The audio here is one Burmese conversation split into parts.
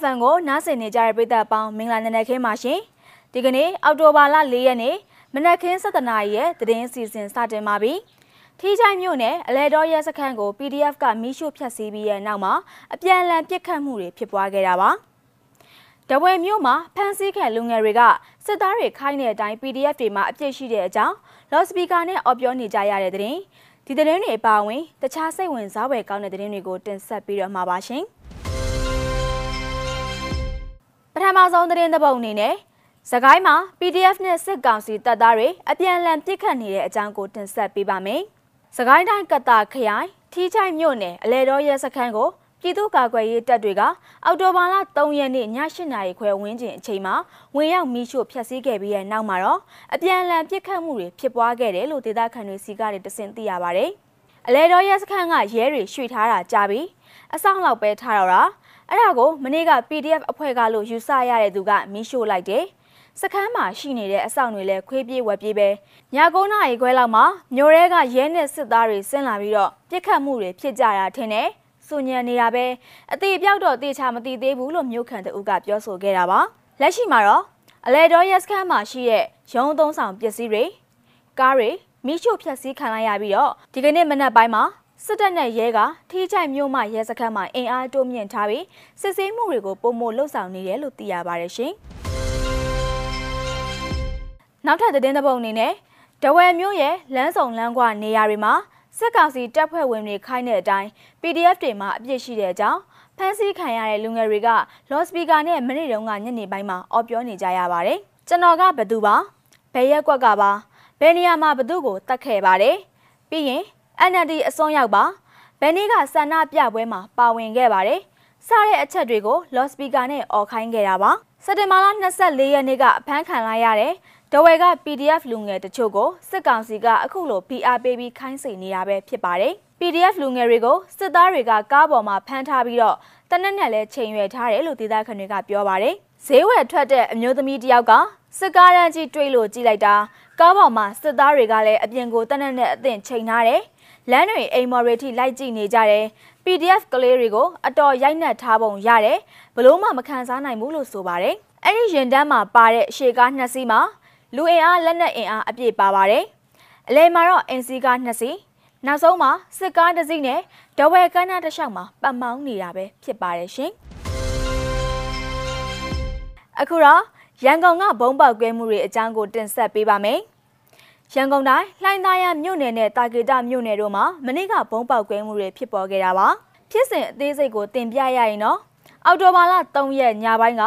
FM ကိုနားဆင်နေကြတဲ့ပရိသတ်ပေါင်းမင်္ဂလာနံနက်ခင်းပါရှင်။ဒီကနေ့အောက်တိုဘာလ၄ရက်နေ့မနက်ခင်း7:00နာရီရဲ့သတင်းစီစဉ်စတင်ပါပြီ။ထီးချိုင်မြို့နယ်အလဲတော်ရဲစခန်းကို PDF ကမီးရှို့ဖျက်ဆီးပြီးတဲ့နောက်မှာအပြန်အလှန်ပစ်ခတ်မှုတွေဖြစ်ပွားခဲ့တာပါ။တဝယ်မြို့မှာဖမ်းဆီးခံလူငယ်တွေကစစ်သားတွေခိုင်းတဲ့အတိုင်း PDF တွေမှာအပြစ်ရှိတဲ့အကြောင်းလော့စပီကာနဲ့အော်ပြောနေကြရတဲ့သတင်းဒီသတင်းတွေအပါအဝင်တခြားစိတ်ဝင်စားဖွယ်ကောင်းတဲ့သတင်းတွေကိုတင်ဆက်ပြီးတော့မှာပါရှင်။ ထမဆုံးသတင်းတစ်ပုဒ်အနေနဲ့စကိုင်းမှာ PDF နဲ့စစ်ကောင်စီတပ်သားတွေအပြန်အလှန်ပစ်ခတ်နေတဲ့အကြောင်းကိုတင်ဆက်ပေးပါမယ်။စကိုင်းတိုင်းကတာခရိုင်ထီးချိုင်မြို့နယ်အလဲတော်ရဲစခန်းကိုပြည်သူ့ကာကွယ်ရေးတပ်တွေကအော်တိုဘာလ3ရက်နေ့ည8နာရီခွဲဝန်းကျင်အချိန်မှာဝင်ရောက်မီးရှို့ဖျက်ဆီးခဲ့ပြီးတဲ့နောက်မှာတော့အပြန်အလှန်ပစ်ခတ်မှုတွေဖြစ်ပွားခဲ့တယ်လို့ဒေသခံတွေစီကတဆင့်သိရပါဗျ။အလဲတော်ရဲစခန်းကရဲတွေရွှေ့ထားတာကြာပြီးအဆောင်လောက်ပဲထားတော့တာ အဲ့ဒါကိုမနေ့က PDF အဖွဲ့ကလို့ယူဆရတဲ့သူကမီးရှို့လိုက်တယ်စခန်းမှာရှိနေတဲ့အဆောင်တွေလည်းခွေးပြေးဝက်ပြေးပဲည9နာရီခွဲလောက်မှာမြို့ရဲကရဲနဲ့စစ်သားတွေဆင်းလာပြီးတော့ပြစ်ခတ်မှုတွေဖြစ်ကြတာထင်တယ်စူညံနေတာပဲအသေးပြောက်တော့တေချာမသိသေးဘူးလို့မြို့ခံတအုပ်ကပြောဆိုခဲ့တာပါလက်ရှိမှာတော့အလဲတော်ရက်စခန်းမှာရှိတဲ့ရုံးသုံးဆောင်ပစ္စည်းတွေကားတွေမိရှုဖျက်ဆီးခံလိုက်ရပြီးတော့ဒီကနေ့မနက်ပိုင်းမှာ စစ်တပ်နဲ့ရဲကထီးချိုင်မြို့မှရဲစခန်းမှာအင်အားတိုးမြင့်ထားပြီးစစ်ဆေးမှုတွေကိုပုံမလှုပ်ဆောင်နေတယ်လို့သိရပါတယ်ရှင်။နောက်ထပ်သတင်းတစ်ပုဒ်အနေနဲ့ဒဝယ်မြို့ရဲ့လမ်းဆောင်လမ်းကွာနေရာတွေမှာစစ်ကောင်စီတပ်ဖွဲ့ဝင်တွေခိုင်းတဲ့အတိုင်း PDF တွေမှာအပြစ်ရှိတဲ့အကြောင်းဖမ်းဆီးခံရတဲ့လူငယ်တွေကလော့စပီကာနဲ့မနေ့တုန်းကညနေပိုင်းမှာအော်ပြောနေကြရပါတယ်။ကျွန်တော်ကဘသူပါဘယ်ရက်ကွက်ကပါဘယ်နေရာမှာဘသူကိုတတ်ခဲ့ပါတယ်။ပြီးရင် NLD အစွန်းရောက်ပါဘယ်နေ့ကဆန္ဒပြပွဲမှာပါဝင်ခဲ့ပါတယ်။စတဲ့အချက်တွေကိုလော့စပီကာနဲ့អော်ခိုင်းခဲ့တာပါ။စက်တင်ဘာလ24ရက်နေ့ကအဖမ်းခံလိုက်ရတဲ့ဒဝဲက PDF လူငယ်တချို့ကိုစစ်ကောင်စီကအခုလို PR ပေးပြီးခိုင်းစေနေတာပဲဖြစ်ပါတယ်။ PDF လူငယ်တွေကိုစစ်သားတွေကကားပေါ်မှာဖမ်းထားပြီးတော့တနက်နဲ့လည်းချိန်ရွယ်ထားတယ်လို့ဒေသခံတွေကပြောပါတယ်။ဈေးဝယ်ထွက်တဲ့အမျိုးသမီးတယောက်ကစစ်ကားရန်ကြီးတွေးလို့ကြည့်လိုက်တာကားပေါ်မှာစစ်သားတွေကလည်းအပြင်ကိုတနက်နဲ့အသင့်ချိန်ထားတယ်။ လမ်းတွေအိမ်မော်ရီထိလိုက်ကြည့်နေကြတယ်။ PDF ကလေးတွေကိုအတော်ရိုက်နှက်ထားပုံရတယ်။ဘလို့မှမခံစားနိုင်ဘူးလို့ဆိုပါတယ်။အဲ့ဒီရင်တန်းမှာပါတဲ့ရှေကားနှစ်စီးမှာလူအင်အားလက်နက်အင်အားအပြည့်ပါပါတယ်။အလဲမှာတော့အင်စီကားနှစ်စီးနောက်ဆုံးမှာစစ်ကားတစ်စီးနဲ့ဒဝဲကန်းနာတစ်လျှောက်မှာပတ်မောင်းနေတာပဲဖြစ်ပါတယ်ရှင်။အခုတော့ရန်ကုန်ကဘုံပေါက်ကွဲမှုတွေအကြောင်းကိုတင်ဆက်ပေးပါမယ်။ ရန်ကုန်တိုင်းလှိုင်းသားရမြို့နယ်နဲ့တာဂေတမြို့နယ်တို့မှာမနေ့ကဘုံပေါက်ကွဲမှုတွေဖြစ်ပေါ်ခဲ့တာပါ။ဖြစ်စဉ်အသေးစိတ်ကိုတင်ပြရရင်တော့အော်တိုဘာလ3ရက်ညပိုင်းက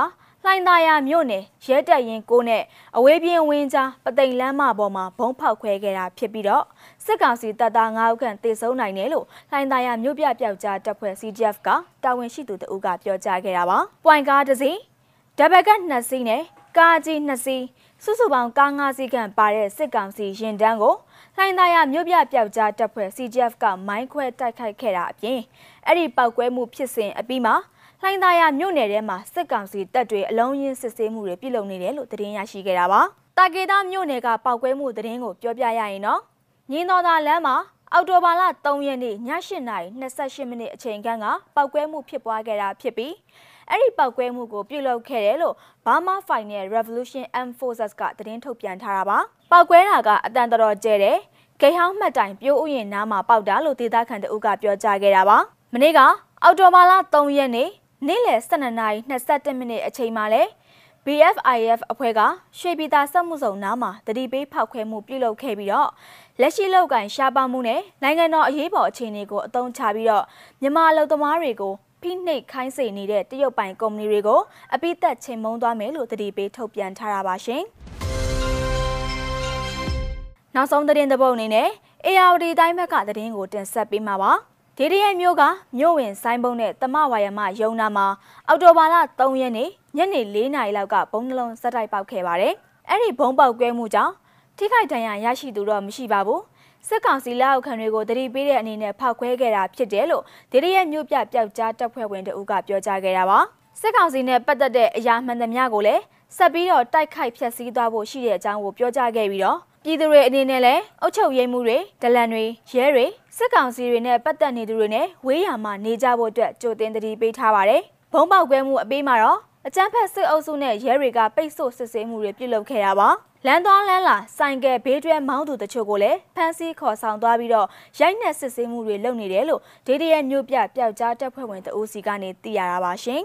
လှိုင်းသာယာမြို့နယ်ရဲတပ်ရင်ကိုနဲ့အဝေးပြင်းဝင်းကြားပသိမ်လမ်းမပေါ်မှာဘုံဖောက်ခွဲခဲ့တာဖြစ်ပြီးတော့စစ်ကောင်စီတပ်သား9ဦးခန့်တေဆုံးနိုင်တယ်လို့လှိုင်းသာယာမြို့ပြပျောက်ကြားတပ်ဖွဲ့ CGF ကတာဝန်ရှိသူတဦးကပြောကြားခဲ့တာပါ။ပွိုင်ကားတစ်စီးဒဘက်က2စီးနဲ့ကားကြီး2စီး စုစုပေါင်းကား5စီးခန့်ပါတဲ့စစ်ကောင်စီရင်တန်းကိုလှိုင်းသာယာမြို့ပြပျောက်ကြားတပ်ဖွဲ့ CGF ကမိုင်းခွဲတိုက်ခိုက်ခဲ့တာအပြင်အဲ့ဒီပောက်ကွဲမှုဖြစ်စဉ်အပြီးမှာလှိုင်းသာယာမြို့နယ်ထဲမှာစစ်ကောင်စီတပ်တွေအလုံးရင်းစစ်ဆေးမှုတွေပြုလုပ်နေတယ်လို့သတင်းရရှိခဲ့တာပါ။တာကေတာမြို့နယ်ကပောက်ကွဲမှုသတင်းကိုပြောပြရရင်တော့ညင်းတော်သာလမ်းမှာ အော်တိုဘာလ3ရက်နေ့ည8:28မိနစ်အချိန်ခန့်ကပောက်ကွဲမှုဖြစ်ပွားခဲ့တာဖြစ်ပြီးအဲ့ဒီပောက်ကွဲမှုကိုပြုလုပ်ခဲ့တယ်လို့ Burma Final Revolution M Forces ကသတင်းထုတ်ပြန်ထားတာပါ။ပောက်ကွဲတာကအတန်တော်ကျဲတယ်။ဂိဟောင်းမှတ်တိုင်ပြိုးဥယျာဉ်နားမှာပေါက်တာလို့ဒေသခံတအုပ်ကပြောကြားခဲ့တာပါ။မနေ့ကအော်တိုဘာလ3ရက်နေ့နေ့လယ်12နာရီ22မိနစ်အချိန်မှာလဲ BFIF အဖွဲ့ကရွှေပြည်သာစက်မှုစုံနားမှာတတိပေးဖောက်ခွဲမှုပြုလုပ်ခဲ့ပြီးတော့လက်ရှိလောက်ကန်ရှားပါမှုနဲ့နိုင်ငံတော်အရေးပေါ်အခြေအနေကိုအသုံးချပြီးတော့မြန်မာလူသမားတွေကိုဖိနှိပ်ခိုင်းစေနေတဲ့တရုတ်ပိုင်ကုမ္ပဏီတွေကိုအပိသက်ချိန်မုံသွားမယ်လို့တတိပေးထုတ်ပြန်ထားတာပါရှင်။နောက်ဆုံးသတင်းတစ်ပုဒ်အနေနဲ့ ARD တိုင်းဘက်ကသတင်းကိုတင်ဆက်ပေးမှာပါ။ ဒေဒီရဲ့မျိုးကမြို့ဝင်ဆိုင်ပုံနဲ့တမဝါယမယုံနာမှာအော်တိုဘာလ3ရက်နေ့ညနေ4နာရီလောက်ကဘုံနှလုံးစက်တိုက်ပေါက်ခဲ့ပါတယ်။အဲ့ဒီဘုံပေါက်ကွဲမှုကြောင့်ထိခိုက်ဒဏ်ရာရရှိသူတော့မရှိပါဘူး။စစ်ကောင်စီလက်အောက်ခံတွေကိုတတိပေးတဲ့အနေနဲ့ဖောက်ခွဲခဲ့တာဖြစ်တယ်လို့ဒေဒီရဲ့မြို့ပြပျောက်ကြားတပ်ဖွဲ့ဝင်တဦးကပြောကြားခဲ့တာပါ။စစ်ကောင်စီနဲ့ပတ်သက်တဲ့အရာမှန်သမျှကိုလည်းဆက်ပြီးတော့တိုက်ခိုက်ဖျက်ဆီးသွားဖို့ရှိတဲ့အကြောင်းကိုပြောကြားခဲ့ပြီးတော့ ပြည်သူတွေအနေနဲ့လည်းအုပ်ချုပ်ရေးမှုတွေဒလန်တွေရဲတွေစစ်ကောင်စီတွေနဲ့ပတ်သက်နေသူတွေနဲ့ဝေးရမှာနေကြဖို့အတွက်ကြိုတင်တတိပေးထားပါတယ်။ဘုံပေါက်ကွဲမှုအပြီးမှာတော့အကြမ်းဖက်စစ်အုပ်စုနဲ့ရဲတွေကပိတ်ဆို့စစ်ဆေးမှုတွေပြုလုပ်ခဲ့တာပါလမ်းသွားလမ်းလာဆိုင်ကယ်ဘေးတွဲမောင်းသူတချို့ကိုလည်းဖမ်းဆီးခေါ်ဆောင်သွားပြီးတော့ရိုက်နှက်စစ်ဆေးမှုတွေလုပ်နေတယ်လို့ဒေဒီရဲ့မြို့ပြပျောက်ကြားတပ်ဖွဲ့ဝင်တအူးစီကနေသိရတာပါရှင်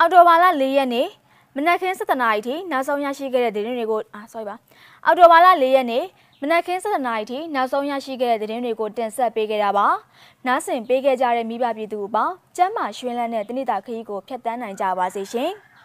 အော်တိုဘာလ၄ရက်နေ့ မနက်ခင်း7:00နာရီထိနောက်ဆုံးရရှိခဲ့တဲ့သတင်းတွေကိုအာ sorry ပါအော်တိုဘာလ၄ရက်နေ့မနက်ခင်း7:00နာရီထိနောက်ဆုံးရရှိခဲ့တဲ့သတင်းတွေကိုတင်ဆက်ပေးခဲ့တာပါ။နားဆင်ပေးခဲ့ကြတဲ့မိဘပြည်သူအပေါင်းကျမ်းမာရွှင်လန်းတဲ့တနိတာခရီးကိုဖျက်ဆီးနိုင်ကြပါစေရှင်။